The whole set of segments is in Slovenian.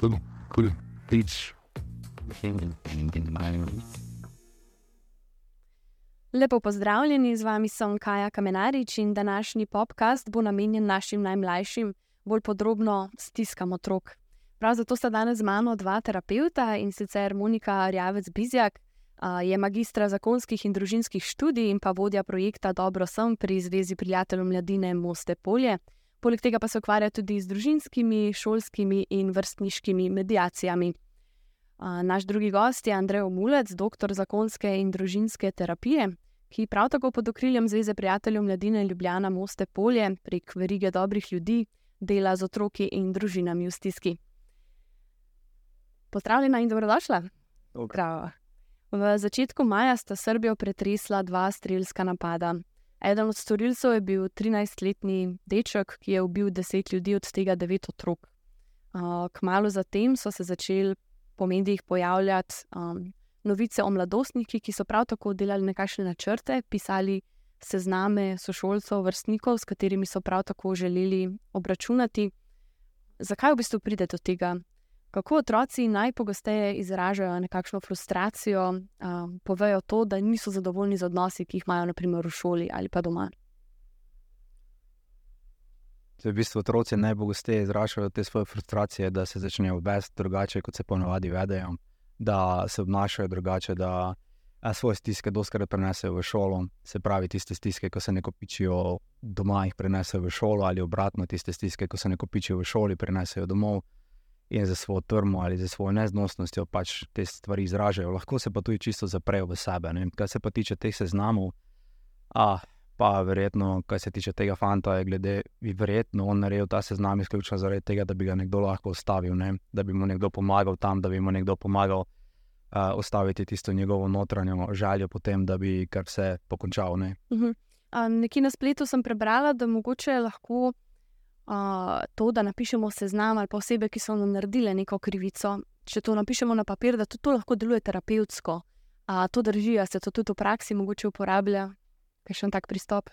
Cool, cool. Peace. Lepo pozdravljeni, z vami sem Kaja Kamenarič in današnji podcast bo namenjen našim najmlajšim, bolj podrobno stiskam otrok. Prav zato sta danes z mano dva terapeuta in sicer Monika Rjavec Bizjak, je magistra zakonskih in družinskih študij in pa vodja projekta Dobro sem pri Zvezi prijateljev mladine Moste Polje. Poleg tega pa se ukvarja tudi z družinskimi, šolskimi in vrstniškimi medijacijami. Naš drugi gost je Andrej Omulec, doktor zakonske in družinske terapije, ki prav tako pod okriljem Zveze prijateljev mladine Ljubljana Moste Polje prek verige dobrih ljudi dela z otroki in družinami v stiski. Pozdravljena in dobrodošla. Dobro. V začetku maja sta Srbijo pretresla dva strelska napada. Eden od storilcev je bil 13-letni deček, ki je ubil 10 ljudi, od tega 9 otrok. Kmalo zatem so se začeli po medijih pojavljati novice o mladostnikih, ki so prav tako delali nekakšne načrte, pisali sezname sošolcev, vrstnikov, s katerimi so prav tako želeli obračunati. Zakaj v bistvu pride do tega? Kako otroci najpogosteje izražajo nekakšno frustracijo, um, povejo to, da niso zadovoljni z odnosi, ki jih imajo, naprimer v šoli ali pa doma. V bistvu otroci najpogosteje izražajo te svoje frustracije, da se začnejo vesti drugače, kot se ponovadi vedejo, da se obnašajo drugače, da svoje stiske doskrat prenesejo v šolo. Se pravi, tiste stiske, ko se ne kopičijo doma, jih prenesejo v šolo, ali obratno, tiste stiske, ko se ne kopičijo v šoli, prenesejo domov in za svojo trmo ali za svojo neznosnostjo pač te stvari izražajo. Lahko se pa tudi čisto zaprejo v sebe. Kar se pa tiče teh seznamov, a pa verjetno, kar se tiče tega fanta, je glede, verjetno on naredil ta seznam izključno zaradi tega, da bi ga nekdo lahko ustavil, ne? da bi mu nekdo pomagal tam, da bi mu nekdo pomagal. Uh, ostaviti tisto njegovo notranjo željo, potem, da bi kar vse pokončal. Ne? Uh -huh. uh, nekje na spletu sem prebrala, da mogoče lahko uh, to, da napišemo seznam ali pa osebe, ki so nam naredile neko krivico, če to napišemo na papir, da to lahko deluje terapevtsko. Uh, to drži, da se to tudi v praksi mogoče uporablja, kaj še en tak pristop.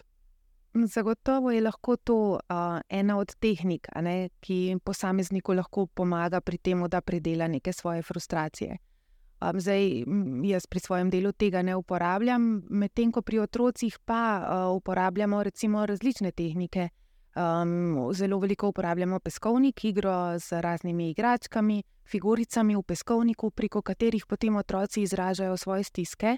Zagotovo je lahko to uh, ena od tehnik, ne, ki posamezniku lahko pomaga pri tem, da predela neke svoje frustracije. Um, zdaj, jaz pri svojem delu tega ne uporabljam, medtem ko pri otrocih pa uh, uporabljamo recimo različne tehnike. Um, zelo veliko uporabljamo peskovnik, igro z raznimi igračkami, figuricami v peskovniku, preko katerih potem otroci izražajo svoje stiske,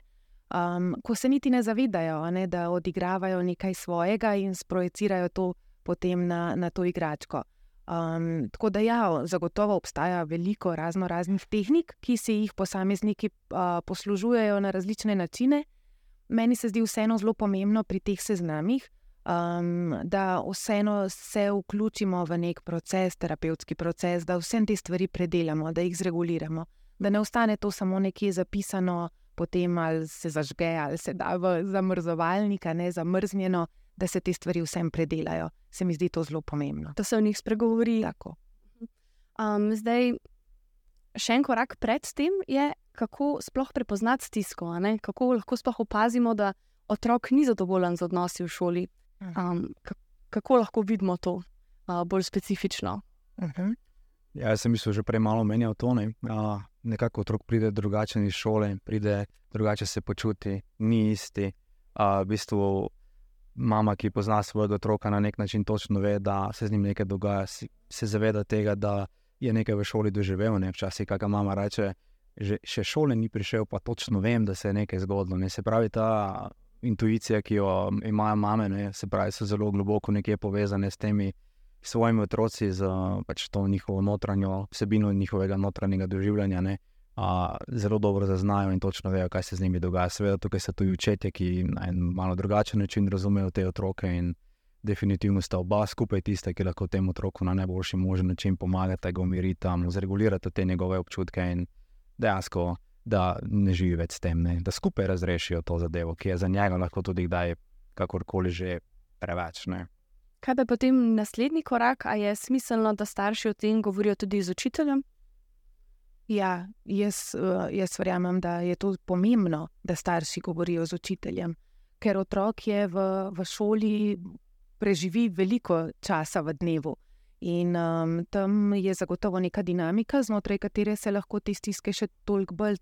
um, ko se niti ne zavedajo, ne, da odigravajo nekaj svojega in sprojecirajo to potem na, na to igračko. Um, tako da, ja, zagotovo obstaja veliko razno raznih tehnik, ki se jih posamezniki uh, poslužujejo na različne načine. Meni se zdi vseeno zelo pomembno pri teh seznamih um, da vseeno se vključimo v nek proces, terapevtski proces, da vse te stvari predelamo, da jih zreguliramo, da ne ostane to samo nekje zapisano, potem ali se zažge, ali se da v zamrzovalnik, ne zamrznjeno, da se te stvari vsem predelajo. Se mi zdi to zelo pomembno. Da se o njih spregovori. Um, zdaj, še en korak pred tem je, kako sploh prepoznati stisko, kako lahko sploh opazimo, da otrok ni zadovoljen z odnosi v šoli, Um, kako lahko vidimo to uh, bolj specifično? Uh -huh. ja, jaz sem mislil, že prej malo menjal to. Ne? Uh, nekako otrok pride drugačen iz šole, pride drugače se počuti, ni isti. Uh, v bistvu mama, ki pozna svojega otroka na nek način, točno ve, da se z njim nekaj dogaja, se zaveda tega, da je nekaj v šoli doživel. Ne? Včasih, kaj mama reče, že še šole ni prišel, pa točno vem, da se je nekaj zgodilo. Ne? Se pravi, ta intuicija, ki jo imajo mame, ne, se pravi, so zelo globoko nekje povezane s temi svojimi otroci, z pač to njihovo notranjo vsebino njihovega notranjega doživljanja. Ne, a, zelo dobro zaznajo in točno vejo, kaj se z njimi dogaja. Seveda, tukaj so tudi učetje, ki na en malo drugačen način razumejo te otroke. Definitivno sta oba skupaj tista, ki lahko temu otroku na najboljši možen način pomagata, ga umirita, zregulirata te njegove občutke in dejansko da ne živi več s tem, ne? da skupaj razrešijo to zadevo, ki je za njega lahko tudi kdaj, kakorkoli že preveč. Ne? Kaj pa potem naslednji korak, ali je smiselno, da starši o tem govorijo tudi z učiteljem? Ja, jaz, jaz verjamem, da je to pomembno, da starši govorijo z učiteljem, ker otrok je v, v šoli preživi veliko časa v dnevu In um, tam je zagotovo neka dinamika, znotraj katere se lahko te stiske še toliko bolj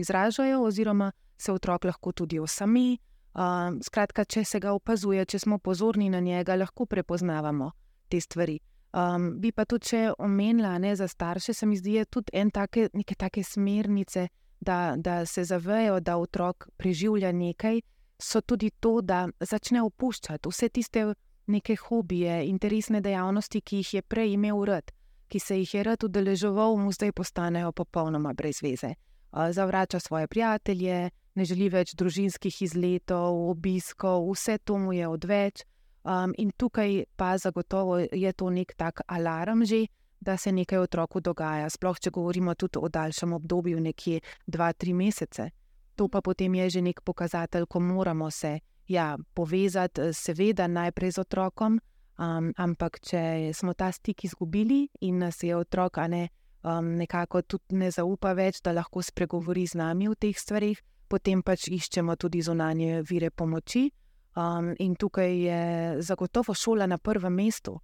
izražajo, oziroma se otrok lahko tudi osami. Um, skratka, če se ga opazuje, če smo pozorni na njega, lahko prepoznavamo te stvari. Um, bi pa tudi, če omenila ne, za starše, se mi zdi, tudi en take, neke take smernice, da, da se zavejo, da otrok preživlja nekaj, so tudi to, da začne opuščati vse tiste neke hobije, interesne dejavnosti, ki jih je prej imel rad, ki se jih je rad udeleževal, mu zdaj postanejo popolnoma brez veze. Zavrača svoje prijatelje, ne želi več družinskih izletov, obiskov, vse to mu je odveč. Um, in tukaj pa zagotovo je to nek tak alarm že, da se nekaj otroku dogaja, sploh če govorimo tudi o daljšem obdobju, nekje 2-3 mesece. To pa potem je že nek pokazatelj, ko moramo se ja, povezati, eh, seveda najprej z otrokom, um, ampak če smo ta stik izgubili in nas je otrok ne, um, nekako tudi ne zaupa več, da lahko spregovori z nami v teh stvarih, potem pač iščemo tudi zunanje vire pomoči. Um, in tukaj je zagotovo šola na prvem mestu.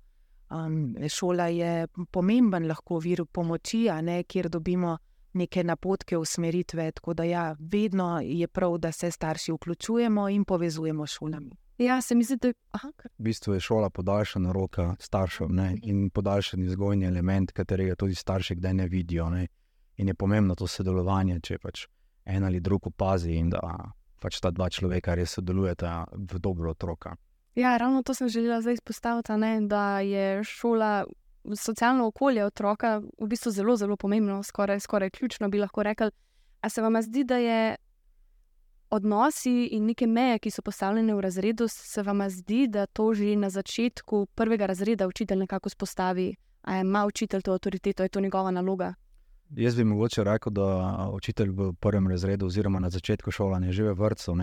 Um, šola je pomemben lahko vir pomoči, ne, kjer dobimo neke napotke, usmeritve. Tako da ja, vedno je prav, da se starši vključujemo in povezujemo s šolami. Ja, se mi zdi, da je. V bistvu je šola podaljšana roka staršev ne, in podaljšan izgojni element, katerega tudi starši kdaj ne vidijo. Ne. In je pomembno to sodelovanje, če pač en ali drug opazi in da pač ta dva človeka res sodelujeta v dobro otroka. Ja, ravno to sem želela zdaj izpostaviti, ne, da je šola, socialno okolje otroka v bistvu zelo, zelo pomembno, skoraj, skoraj ključno bi lahko rekli. A se vam zdi, da je odnosi in neke meje, ki so postavljene v razredu, se vam zdi, da to že na začetku prvega razreda učitelj nekako spostavi, a ima učitelj to avtoriteto, je to njegova naloga? Jaz bi mogoče rekel, da učitelj v prvem razredu, oziroma na začetku šolanja, že v vrtu,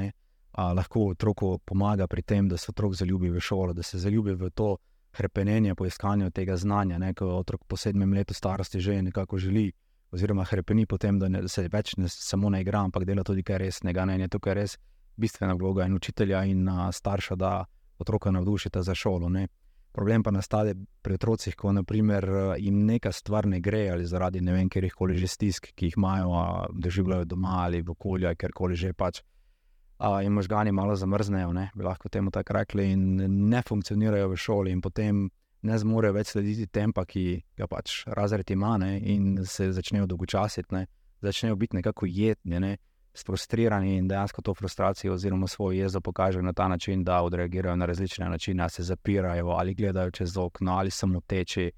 lahko otroku pomaga pri tem, da se otrok zaljubi v šolo, da se zaljubi v to krepenje po iskanju tega znanja. Ne, ko otrok po sedmem letu starosti že nekako želi, oziroma krepeni po tem, da, ne, se več ne samo ne igra, ampak dela tudi kaj resnega. Ne, in je tukaj res bistvena vloga in učitelja in a, starša, da otroka navdušite za šolo. Ne. Problem pa nastane pri otrocih, ko naprimer, jim neka stvar ne gre ali zaradi ne vem, ker jih koli že stisk, ki jih imajo, doživljajo doma ali v okolju, ker koli že pač in možgani malo zamrznejo, ne, bi lahko temu tako rekli, in ne funkcionirajo v šoli, in potem ne zmorejo več slediti tempa, ki ga pač razred ima, ne, in se začnejo dolgočasiti, začnejo biti nekako jedni, ne, frustrirani in dejansko to frustracijo oziroma svojo jezo pokažejo na ta način, da odreagirajo na različne načine, se zapirajo ali gledajo čez okno ali samo teči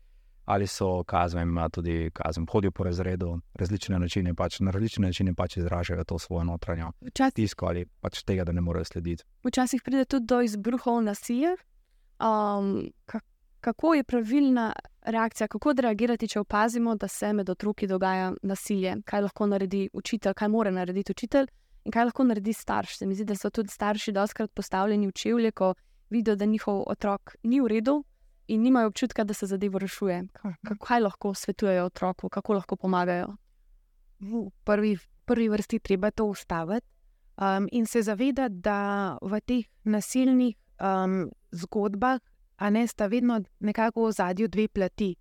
ali so kazem, tudi kazem, hodijo po razredu, različne načine, pač, na različne načine pač izražajo to svojo notranjo tisko ali pač tega, da ne morejo slediti. Včasih pride tudi do izbruhov nasilja. Um, kako je pravilna reakcija, kako reagirati, če opazimo, da se med otroki dogaja nasilje? Kaj lahko naredi učitelj, kaj mora narediti učitelj in kaj lahko naredi starš? Se mi zdi, da so tudi starši doskrat postavljeni v čevlje, ko vidijo, da njihov otrok ni v redu, in nimajo občutka, da se zadevo rešuje. Kaj lahko svetujejo otroku, kako lahko pomagajo? V prvi, prvi vrsti treba to ustaviti um, in se zavedati, da v teh nasilnih um, zgodbah, a ne sta vedno nekako v zadju dve plati.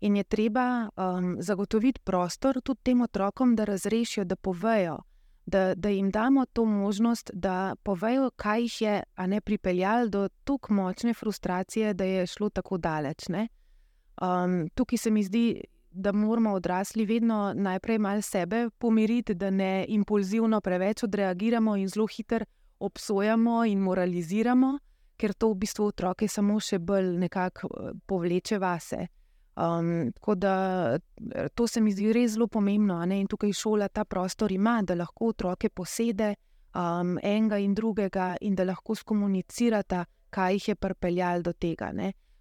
In je treba um, zagotoviti prostor tudi tem otrokom, da razrešijo, da povejo da, da jim damo to možnost, da povejo, kaj jih je ne, pripeljalo do tako močne frustracije, da je šlo tako daleč. Um, tukaj se mi zdi, da moramo odrasli vedno najprej malo sebe pomiriti, da ne impulzivno preveč odreagiramo in zelo hitro obsojamo in moraliziramo, ker to v bistvu otroke samo še bolj nekako eh, povleče vase. Um, tako da to se mi zdi res zelo pomembno. In tukaj šola ta prostor ima, da lahko otroke posede um, enega in drugega in da lahko skomunicirata, kaj jih je pripeljalo do tega.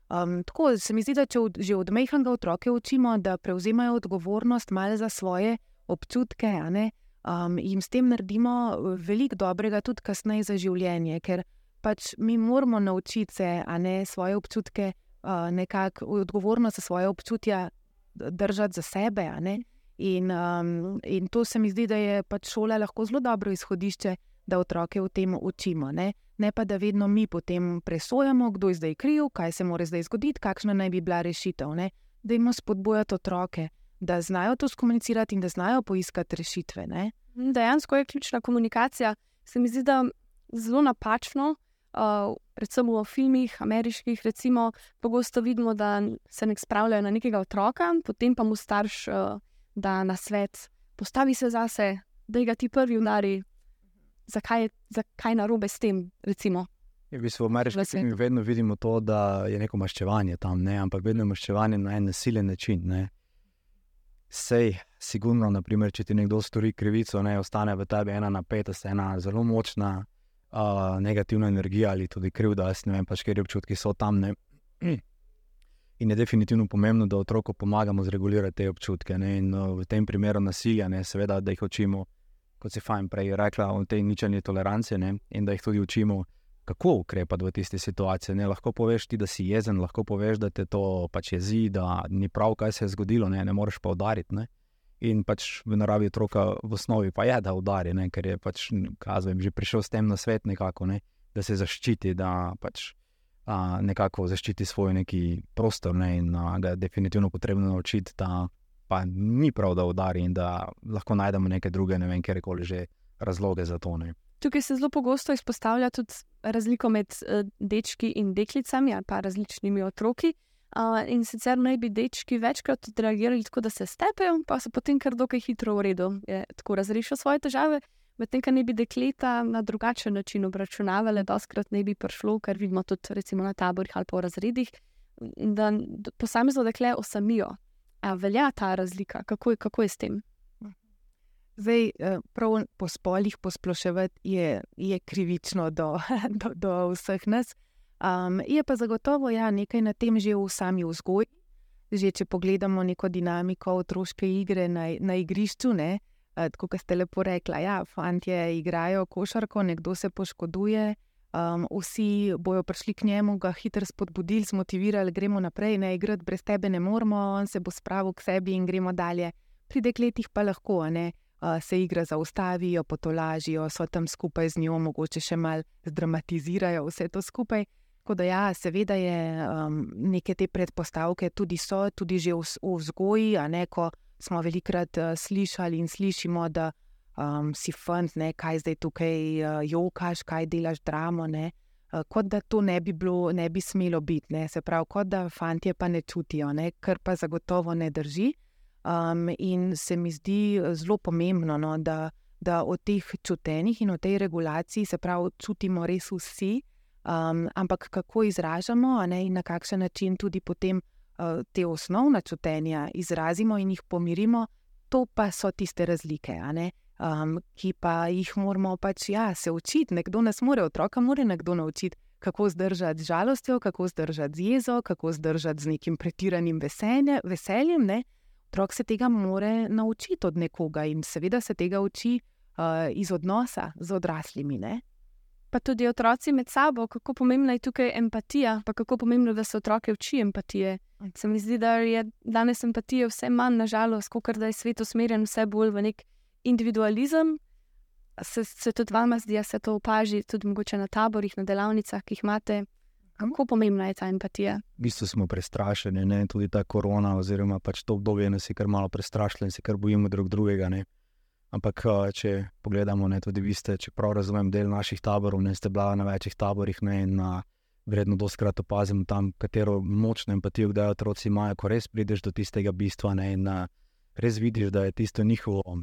Um, tako se mi zdi, da če od, že od mehanga otroke učimo, da prevzemajo odgovornost malo za svoje občutke, um, jim s tem naredimo veliko dobrega, tudi kasneje za življenje, ker pač mi moramo naučiti se, a ne svoje občutke nekako odgovornost za svoje občutja držati za sebe. In, um, in to se mi zdi, da je pač šola lahko zelo dobro izhodišče, da otroke v tem učimo. Ne? ne pa da vedno mi potem presojamo, kdo je zdaj kriv, kaj se mora zdaj zgoditi, kakšna naj bi bila rešitev. Ne? Da jim spodbujati otroke, da znajo to skomunicirati in da znajo poiskati rešitve. Ne? Dejansko je ključna komunikacija. Se mi zdi, da je zelo napačno. Uh, predvsem v filmih, ameriških, recimo, pogosto vidimo, da se nek spravljajo na nekega otroka, potem pa mu starš uh, da na svet, postavi se zase, da ga ti prvi udari, zakaj, zakaj na robe s tem. Recimo. Je, v bistvu, v ameriških filmih vedno vidimo to, da je neko maščevanje tam, ne? ampak vedno je maščevanje na en nasilen način. Ne? Sej, sigurno, naprimer, če ti nekdo stori krivico, ne ostane v tebi ena napetost, ena zelo močna uh, negativna energija ali tudi krivda, jaz ne vem, pač ker občutki so tam. Ne? In je definitivno pomembno, da otroku pomagamo zregulirati te občutke. Ne? In uh, v tem primeru nasilja, ne? seveda, da jih učimo kot si fajn prej rekla, o tej ničelni toleranci ne? in da jih tudi učimo, kako ukrepati v tisti situaciji. Ne? Lahko poveš ti, da si jezen, lahko poveš, da te to pač jezi, da ni prav, kaj se je zgodilo, ne, ne moreš pa udariti. Ne? In pač v naravi otroka v osnovi pa je, da udari, ne? ker je pač, kazvem, že prišel s tem na svet nekako, ne? da se zaščiti, da pač. A, nekako zaščiti svoj neki prostor, ne, in a, ga je definitivno potrebno naučiti, da pa ni prav, da udari in da lahko najdemo neke druge, ne vem, kjer koli že razloge za to. Ne. Tukaj se zelo pogosto izpostavlja tudi razliko med uh, dečki in deklicami, ali pa različnimi otroki. Uh, in sicer naj bi dečki večkrat odreagirali tako, da se stepejo, pa so potem kar dokaj hitro v redu, je tako razrešil svoje težave. Medtem, kar naj bi dekleta na drugačen način obračunavale, doskrat naj bi prišlo, kar vidimo tudi na taborih ali v razredih, da posamezno dekle osamijo, A velja ta razlika, kako je, kako je s tem? Zdaj, eh, prav po spolih posploševati je, je krivično do, do, do vseh nas. Um, je pa zagotovo ja, nekaj na tem že v sami vzgoji. Že če pogledamo neko dinamiko otroške igre na, na igrišču, ne, tako kot ste lepo rekli, ja, fanti igrajo košarko, nekdo se poškoduje, Um, vsi bojo prišli k njemu, ga hitro spodbudili, zmotivirali, gremo naprej, ne igrati brez tebe ne moramo, on se bo spravil k sebi in gremo dalje. Pri dekletih pa lahko ne, uh, se igra zaustavijo, potolažijo, so tam skupaj z njo, mogoče še mal zdramatizirajo vse to skupaj. Tako da, ja, seveda je um, neke te predpostavke tudi so, tudi že v, v vzgoji, a ne ko smo velikrat uh, slišali in slišimo, da um, si fant, ne, kaj zdaj tukaj uh, jokaš, kaj delaš dramo. Ne, uh, kot da to ne bi, bilo, ne bi smelo biti, ne, se pravi, kot da fanti pa ne čutijo, ne, kar pa zagotovo ne drži. Um, in se mi zdi zelo pomembno, no, da, da o teh čutenjih in o tej regulaciji se pravi, čutimo res vsi, um, ampak kako izražamo ne, in na kakšen način tudi potem uh, te osnovna čutenja izrazimo in jih pomirimo, to pa so tiste razlike um, ki pa jih moramo pač ja, se učiti. Nekdo nas more, otroka mora nekdo naučiti, kako zdržati z žalostjo, kako zdržati z jezo, kako zdržati z nekim pretiranim veselje, veseljem. Ne? Otrok se tega more naučiti od nekoga in seveda se tega uči uh, iz odnosa z odraslimi. Ne? Pa tudi otroci med sabo, kako pomembna je tukaj empatija, pa kako pomembno je, da se otroke uči empatije. Se mi zdi, da je danes empatije vse manj, nažalost, kot da je svet usmerjen vse bolj v nek individualizem, se, se tudi vam zdi, da se to opaži tudi na taborih, na delavnicah, ki jih imate. Kako pomembna je ta empatija? V bistvu smo prestrašeni, ne? tudi ta korona, oziroma pač to obdobje nas je kar malo prestrašilo in se kar bojimo drug drugega. Ne? Ampak, če pogledamo, ne, tudi vi ste, če prav razumem, del naših taborov, ne ste bila na večjih taborih ne, in na, vredno doskrat opazimo tam, katero močno empatijo, da otroci imajo, ko res prideš do tistega bistva ne, in a, res vidiš, da je tisto njihovo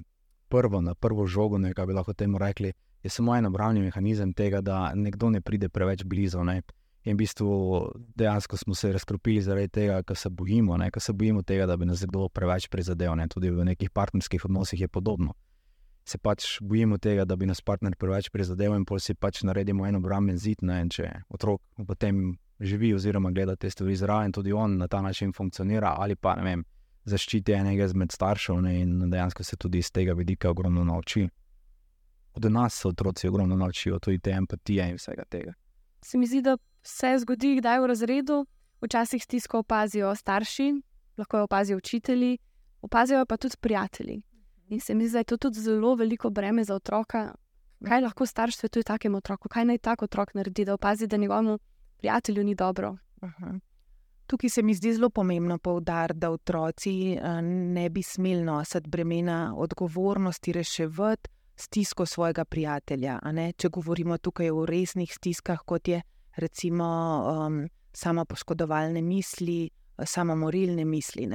prvo, na prvo žogo, ne, kaj bi lahko temu rekli, je samo en obrambni mehanizem tega, da nekdo ne pride preveč blizu. Ne. In v bistvu dejansko smo se razkropili zaradi tega, ker se bojimo, ker se bojimo tega, da bi nas kdo preveč prizadel. Ne. Tudi v nekih partnerskih odnosih je podobno. Se pač bojimo tega, da bi nas partner preveč prizadel, in si pač naredimo en obrambni zid. Ne. Če otrok potem živi, oziroma gleda te stvari zraven, tudi on na ta način funkcionira, ali pa ne vem zaščiti enega izmed staršev ne, in dejansko se tudi iz tega vidika ogromno nauči. Od nas se otroci ogromno naučijo, tudi te empatije in vsega tega. Se mi zdi, da se zgodi, kdaj v razredu, včasih stisko opazijo starši, lahko jo opazijo učitelji, opazijo pa tudi prijatelji. In se mi zdi, da je to tudi zelo veliko breme za otroka, Kaj lahko starš svetuje takemu otroku, kaj naj tak otrok naredi, da opazi, da njegovemu prijatelju ni dobro. Aha. Tukaj se mi zdi zelo pomembno poudariti, da otroci eh, ne bi smeli nositi bremena odgovornosti, reševati stisko svojega prijatelja. Če govorimo tukaj o resnih stiskah, kot je recimo um, samo poškodovalne misli, samomorilne misli.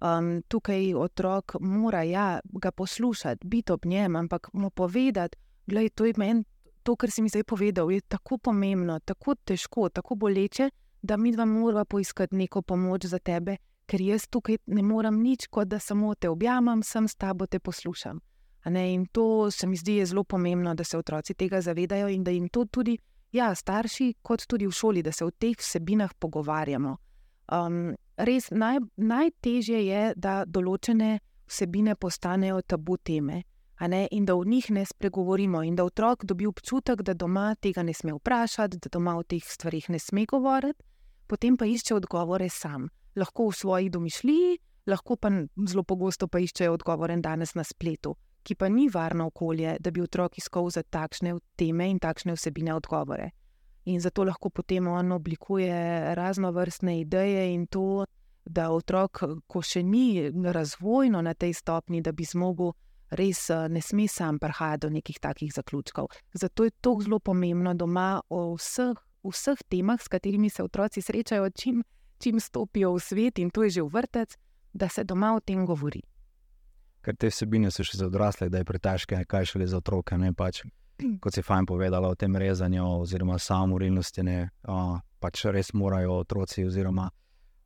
Um, tukaj otrok mora ja, ga poslušati, biti ob njem, ampak mu povedati, da je to meni, to, kar si mi zdaj povedal, je tako pomembno, tako težko, tako boleče, da mi dva moramo poiskati neko pomoč za tebe, ker jaz tukaj ne morem nič, kot da samo te objamem, sem s tabo te poslušam. In to se mi zdi zelo pomembno, da se otroci tega zavedajo in da jim to tudi, ja, starši, kot tudi v šoli, da se o teh vsebinah pogovarjamo. Um, res naj, najtežje je, da določene vsebine postanejo tabu teme. In da o njih ne spregovorimo, in da otrok dobi občutek, da doma tega ne sme vprašati, da doma o teh stvarih ne sme govoriti, potem pa išče odgovore sam. Lahko v svoji domišljiji, lahko pa zelo pogosto pa iščejo odgovore danes na spletu, ki pa ni varno okolje, da bi otrok iskal za takšne teme in takšne vsebine odgovore. In zato lahko potem on oblikuje raznovrstne ideje in to, da otrok, ko še ni razvojno na tej stopni, da bi zmogel, res ne sme sam prihajati do nekih takih zaključkov. Zato je to zelo pomembno doma o vseh, vseh temah, s katerimi se otroci srečajo, čim, čim stopijo v svet in to je že v vrtec, da se doma o tem govori. Ker te vsebine so še za odrasle, da je pretežke, kaj šele za otroke. Ne, pač kot si fajn povedala o tem rezanju, oziroma samomorilnosti, ne, a, pač res morajo otroci oziroma,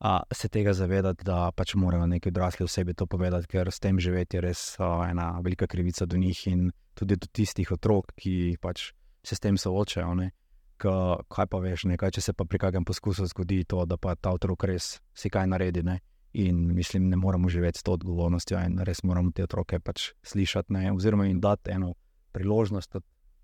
a, se tega zavedati, da pač morajo neki odrasli osebi to povedati, ker s tem živeti je res a, ena velika krivica do njih in tudi do tistih otrok, ki pač se s tem soočajo. Ne. K, kaj pa veš, nekaj, če se pa pri kakšnem poskusu zgodi to, da pa ta otrok res si kaj naredi. Ne. In mislim, ne moramo živeti s to odgovornostjo, in res moramo te otroke pač slišati, ne, oziroma jim dati eno priložnost,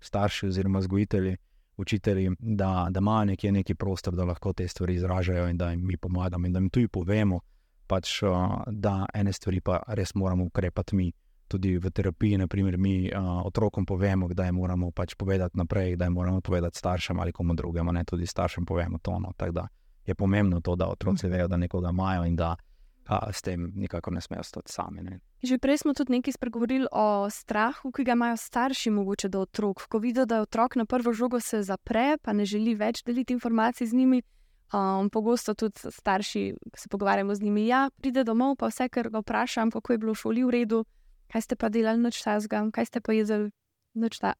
starši oziroma vzgojitelji, učitelji, da, da imajo nekje neki prostor, da lahko te stvari izražajo in da jim mi pomagamo in da jim tudi povemo, pač, da ene stvari pa res moramo ukrepati mi. Tudi v terapiji, naprimer, mi uh, otrokom povemo, da jim moramo pač povedati naprej, da jim moramo povedati staršem ali komu drugemu, ne tudi staršem povemo to. No. Tako da je pomembno to, da otroci vejo, da nekoga imajo in da a, s tem nikako ne smejo stati sami. Ne. Že prej smo tudi nekaj spregovorili o strahu, ki ga imajo starši, mogoče do otrok. Ko vidijo, da je otrok na prvo žogo se zapre, pa ne želi več deliti informacij z njimi. Um, pogosto tudi starši, ki se pogovarjamo z njimi, ja, pride domov, pa vse, kar ga vprašam, kako je bilo v šoli v redu, kaj ste pa delali noč tazga, kaj ste pa jedli noč ta.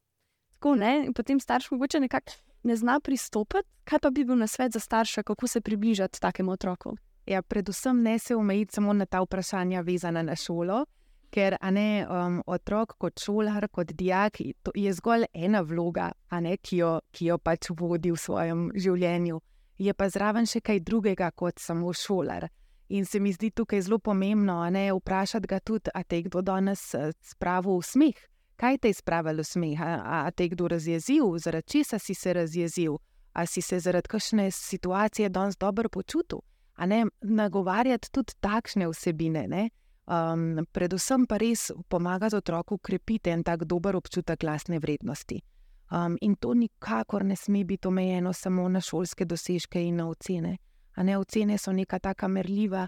Tako ne. In potem starš mogoče nekako ne zna pristopiti, kaj pa bi bil na svet za starša, kako se približati takemu otroku. Ja, predvsem ne se omejiti samo na ta vprašanja, vezana na šolo, ker ne, um, otrok kot šolar, kot dijak, je zgolj ena vloga, ne, ki, jo, ki jo pač vodi v svojem življenju. Je pa zraven še kaj drugega kot samo šolar. In se mi zdi tukaj zelo pomembno, ne, vprašati ga tudi, a te kdo danes eh, spravil v smeh. Kaj te je spravilo v smeh? A, a te kdo razjezil, zaradi česa si se razjezil, a si se zaradi kakšne situacije danes dobro počutil ne nagovarjati tudi takšne vsebine. Um, predvsem pa res pomagati otroku krepiti en tak dober občutek lastne vrednosti. Um, in to nikakor ne sme biti omejeno samo na šolske dosežke in na ocene. A ne ocene so neka taka merljiva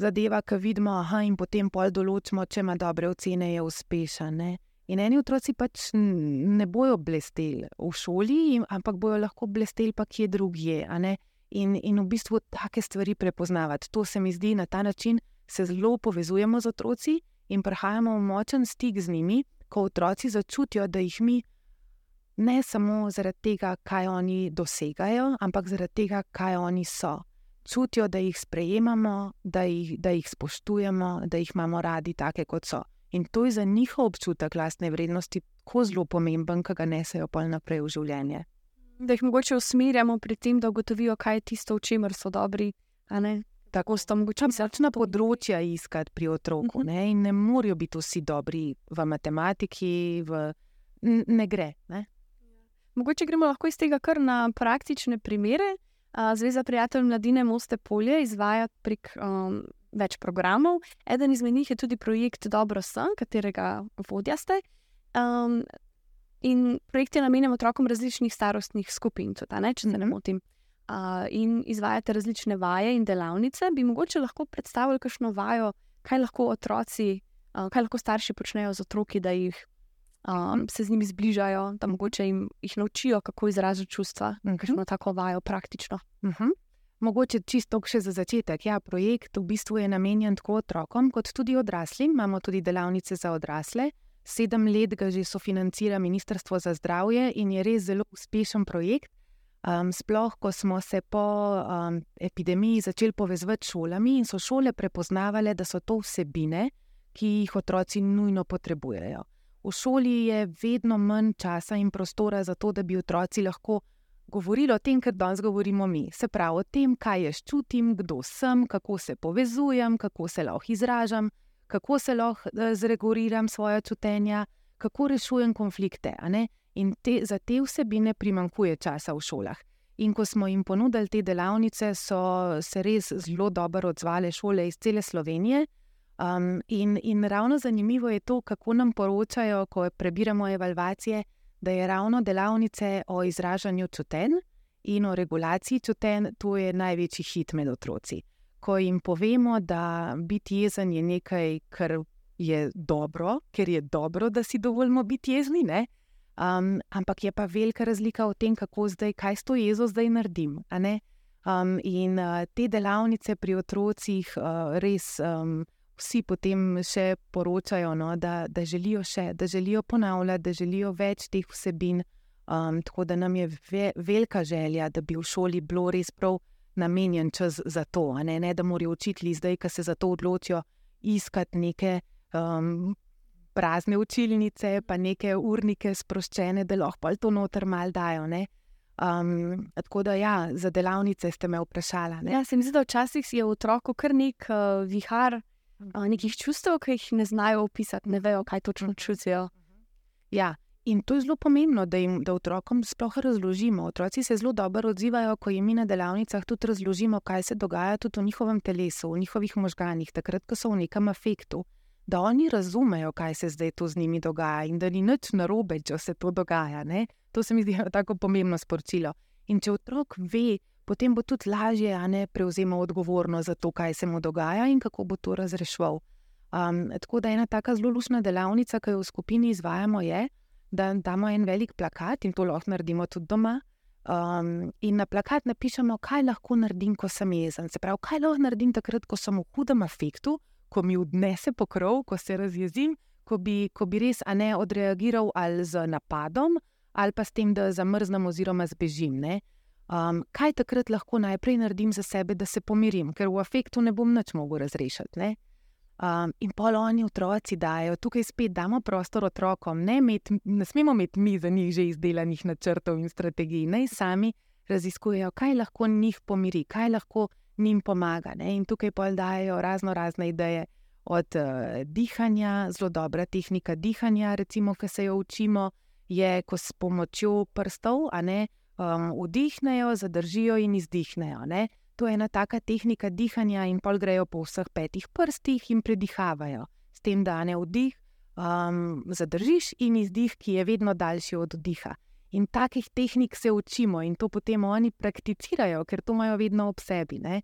zadeva, ki vidimo, aha, in potem pol določimo, če ima dobre ocene, je uspešen. Ne? In eni otroci pač ne bojo blesteli v šoli, ampak bojo lahko blesteli pa kje drugje in, in v bistvu take stvari prepoznavati. To se mi zdi na ta način, se zelo povezujemo z otroci in prihajamo v močen stik z njimi, ko otroci začutijo, da jih mi ne samo zaradi tega, kaj oni dosegajo, ampak zaradi tega, kaj oni so. Čutijo, da jih sprejemamo, da jih, da jih spoštujemo, da jih imamo radi, take kot so. In to je za njihov občutek lastne vrednosti tako zelo pomemben, ki ga nesejo pa naprej v življenje da jih mogoče usmerjamo pri tem, da ugotovijo, kaj je tisto, v čemer so dobri. Tako sta mogoče različna področja iskati pri otroku. Uh mhm. -huh. ne? ne morajo biti vsi dobri v matematiki, v... ne gre. Ne? Mogoče gremo lahko iz tega kar na praktične primere. Zveza prijateljev mladine Moste Polje izvaja prek um, več programov. Eden izmed njih je tudi projekt Dobro sem, katerega vodja ste. Um, In projekt je namenjen otrokom različnih starostnih skupin, tudi, ne, če se ne Mhm. motim. Uh, in izvajate različne vaje in delavnice. Bi mogoče lahko predstavili kakšno vajo, kaj lahko otroci, uh, kaj lahko starši počnejo z otroki, da jih um, se z njimi zbližajo, da mogoče jim jih naučijo, kako izraziti čustva. Mhm. Kakšno tako vajo praktično. Uh -huh. Mogoče čisto še za začetek. Ja, projekt v bistvu je namenjen tako otrokom, kot tudi odraslim. Imamo tudi delavnice za odrasle. Sedem let ga že sofinancira Ministrstvo za zdravje in je res zelo uspešen projekt. Um, sploh, ko smo se po um, epidemiji začeli povezovati s šolami in so šole prepoznavale, da so to vsebine, ki jih otroci nujno potrebujejo. V šoli je vedno manj časa in prostora za to, da bi otroci lahko govorili o tem, kar danes govorimo mi. Se pravi, o tem, kaj jaz čutim, kdo sem, kako se povezujem, kako se lahko izražam, kako se lahko eh, zreguliram svoje čutenja, kako rešujem konflikte. In te, za te vsebine primankuje časa v šolah. In ko smo jim ponudili te delavnice, so se res zelo dobro odzvale šole iz cele Slovenije. Um, in, in ravno zanimivo je to, kako nam poročajo, ko prebiramo evalvacije, da je ravno delavnice o izražanju čuten in o regulaciji čuten, to je največji hit med otroci. Ko jim povemo, da biti jezen je nekaj, kar je dobro, ker je dobro, da si dovolimo biti jezni? Um, ampak je pa velika razlika v tem, kako zdaj, kaj s to jezo zdaj naredim. Um, in uh, te delavnice pri otrocih uh, res um, vsi potem še poročajo, no, da, da želijo še, da želijo ponavljati, da želijo več teh vsebin. Um, tako da nam je ve, velika želja, da bi v šoli bilo res prav namenjen čas za to, ne, ne da morajo učitelji zdaj, ki se za to odločijo, iskati neke. Um, Prazne učilnice, pa neke urnike sproščene, da lahko to noter mal dajo. ne. Um, tako da, ja, za delavnice ste me vprašali. ne. Ja, se mi zdi, da včasih je v otroku kar nek uh, vihar uh, nekih čustev, ki jih ne znajo opisati, ne vejo, kaj točno čutijo. Ja, in to je zelo pomembno, da jim da otrokom sploh razložimo. Otroci se zelo dobro odzivajo, ko jim na delavnicah tudi razložimo, kaj se dogaja tudi v njihovem telesu, v njihovih možganjih, takrat, ko so v nekem afektu. Da oni razumejo, kaj se zdaj tu z njimi dogaja in da ni nič narobe, če se to dogaja. Ne? To se mi zdi tako pomembno sporočilo. In če otrok ve, potem bo tudi lažje, a ne prevzemal odgovornost za to, kaj se mu dogaja in kako bo to razrešil. Um, tako da ena taka zelo lušna delavnica, ki jo v skupini izvajamo, je, da damo en velik plakat in to lahko naredimo tudi doma. Um, in na plakat napišemo, kaj lahko naredim, ko sem jezen. Se pravi, kaj lahko naredim takrat, ko sem v hudem afektu, ko mi odnese pokrov, ko se razjezim, ko bi, ko bi res ne odreagiral ali z napadom, ali pa s tem, da zamrznem oziroma zbežim. ne. Um, kaj takrat lahko najprej naredim za sebe, da se pomirim, ker v afektu ne bom nič mogel razrešiti. Ne? Um, in pol oni otroci dajo, tukaj spet damo prostor otrokom, ne, met, ne smemo imeti mi za njih že izdelanih načrtov in strategij, naj sami raziskujejo, kaj lahko njih pomiri, kaj lahko njim pomaga. Ne? In tukaj pol dajo razno razne ideje. Od uh, dihanja, zelo dobra tehnika dihanja, recimo, ki se jo učimo, je, ko s pomočjo prstov, a ne, um, vdihnejo, zadržijo in izdihnejo. Ne? To je ena taka tehnika dihanja, in pol grejo po vseh petih prstih in predihavajo. S tem, da ne vdih, um, zadržiš in izdih, ki je vedno daljši od vdiha. In takih tehnik se učimo in to potem oni prakticirajo, ker to imajo vedno ob sebi. Ne?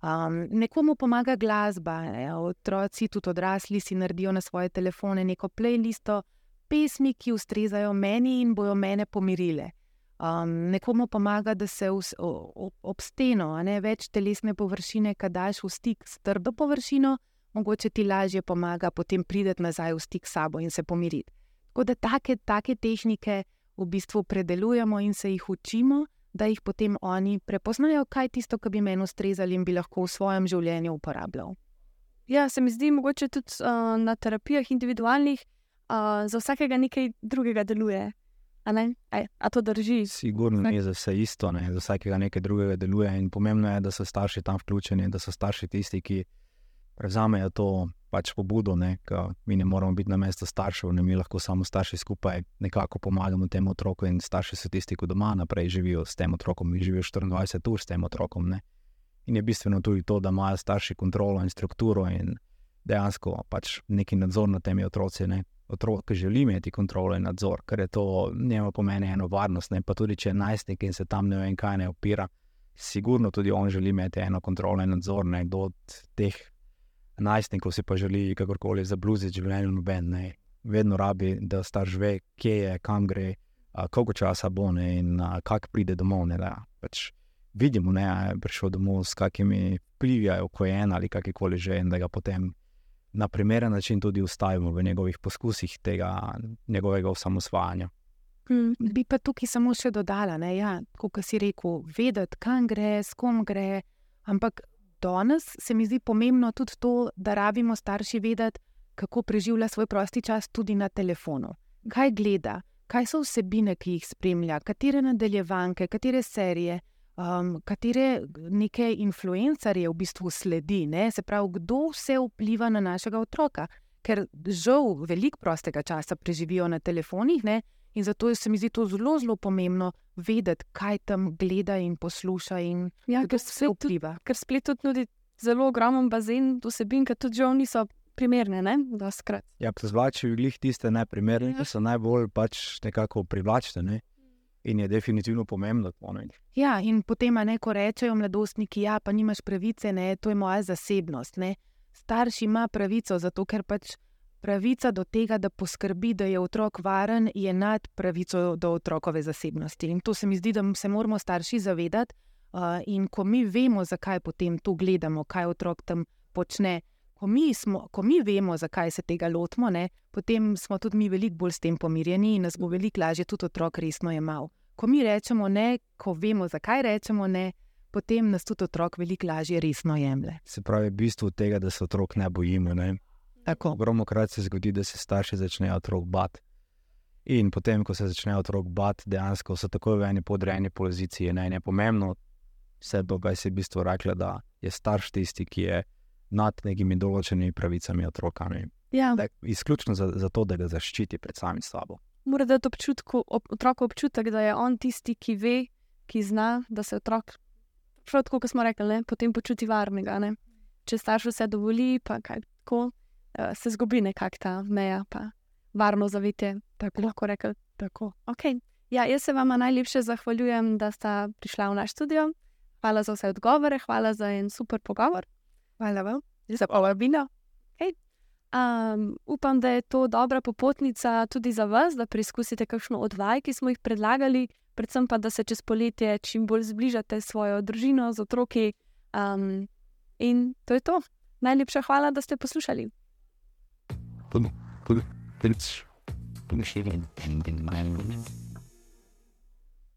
Um, nekomu pomaga glasba, ne? otroci, tudi odrasli si naredijo na svoje telefone neko playlisto pesmi, ki ustrezajo meni in bojo mene pomirile. Um, nekomu pomaga, da se vs, o, o, ob steno, a ne več telesne površine, kad daš v stik s trdo površino, mogoče ti lažje pomaga potem priti nazaj v stik s sabo in se pomiriti. Tako da take, take tehnike v bistvu predelujemo in se jih učimo, da jih potem oni prepoznajo, kaj je tisto, kar bi meni ustrezali in bi lahko v svojem življenju uporabljal. Ja, se mi zdi, mogoče tudi uh, na terapijah individualnih uh, za vsakega nekaj drugega deluje. A, ne? A to drži? Sigurno ni za vse isto, ne? za vsakega nekaj drugega deluje. In pomembno je, da so starši tam vključeni, da so starši tisti, ki prevzamejo to pač pobudo. Ne? Mi ne moramo biti na mestu staršev, ne mi lahko samo starši skupaj nekako pomagamo temu otroku. In starši so tisti, ki doma naprej živijo s tem otrokom, in živijo 24 ur s tem otrokom. Ne? In je bistveno tudi to, da imajo starši kontrolo in strukturo in dejansko pač neki nadzor nad temi otroci. Ne? Otrok želi imeti kontrolo in nadzor, ker je to njemu pomeni eno varnost. Ne? Pa tudi če je najstnik in se tam ne vem kaj ne opira, sigurno tudi on želi imeti eno kontrolo in nadzor. Nekdo od teh najstnikov si pa želi kakorkoli zabluziti življenje, noben ne. Vedno rabi, da starš ve, kje je, kam gre, koliko časa bo ne, in kako pride domov. Ne, pač vidimo, da je prišel domov s kakimi plivi, ko je en ali kakorkoli že, in da ga potem na primeren način tudi ustavimo v njegovih poskusih tega njegovega osamosvajanja. Hmm, bi pa tukaj samo še dodala, da ja, kot si rekel, vedeti, kam gre, s kom gre. Ampak danes se mi zdi pomembno tudi to, da rabimo starši vedeti, kako preživlja svoj prosti čas tudi na telefonu. Kaj gleda, kaj so vsebine, ki jih spremlja, katere nadaljevanke, katere serije um, katere neke influencerje v bistvu sledi, ne? se pravi, kdo vse vpliva na našega otroka. Ker žal veliko prostega časa preživijo na telefonih, ne? in zato se mi zdi to zelo, zelo pomembno vedeti, kaj tam gleda in posluša. In ja, ker se vpliva. Ker splet tudi nudi zelo ogromen bazen vsebin, ki tudi žal niso. Primerne, ne? Ja, zvlačijo jih tiste najprimernejše, ja. ki so najbolj pač nekako privlačne. Ne? In je definitivno pomembno. Ja, in potem, ne, ko rečejo mladostniki, ja, pa nimaš pravice, ne, to je moja zasebnost. Ne. Starš ima pravico, zato ker pač pravica do tega, da poskrbi, da je otrok varen, je nad pravico do otrokove zasebnosti. In to se mi zdi, da se moramo starši zavedati. Uh, in ko mi vemo, zakaj potem to gledamo, kaj otrok tam počne, ko mi, smo, ko mi vemo, zakaj se tega lotimo, ne, potem smo tudi mi veliko bolj s tem pomirjeni in nas bo veliko lažje tudi otrok resno jemal ko mi rečemo ne, ko vemo, zakaj rečemo ne, potem nas tudi otrok veliko lažje resno jemlje. Se pravi, bistvo tega, da se otrok ne bojimo. Ne? Ogromno krat se zgodi, da se starši začnejo otrok bati. In potem, ko se začnejo otrok bati, dejansko so tako v eni podrejeni poziciji. Ne? In je pomembno, vse to, kar se je v bistvu rekla, da je starš tisti, ki je nad nekimi določenimi pravicami otroka. Ja. Izključno za, za to, da ga zaščiti pred samim sabo mora dati občutku, ob, otroku občutek, da je on tisti, ki ve, ki zna, da se otrok, prav tako, kot smo rekli, ne, potem počuti varnega. Ne. Če starš vse dovoli, pa kaj tako, uh, se zgubi nekakšna ta meja, pa varno zavetje. Tako lahko rečem. Okay. Ja, jaz se vam najlepše zahvaljujem, da ste prišli v naš studio. Hvala za vse odgovore, hvala za en super pogovor. Hvala vam za povabilo. Um, upam, da je to dobra popotnica tudi za vas, da preizkusite kakšno od vaj, ki smo jih predlagali, predvsem pa, da se čez poletje čim bolj zbližate s svojo družino, z otroki. Um, in to je to. Najlepša hvala, da ste poslušali. Tudi, tudi, tudi, tudi, tudi, tudi, tudi, tudi, tudi, tudi, tudi, tudi, tudi, tudi,